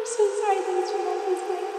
I'm so sorry that it's turned out this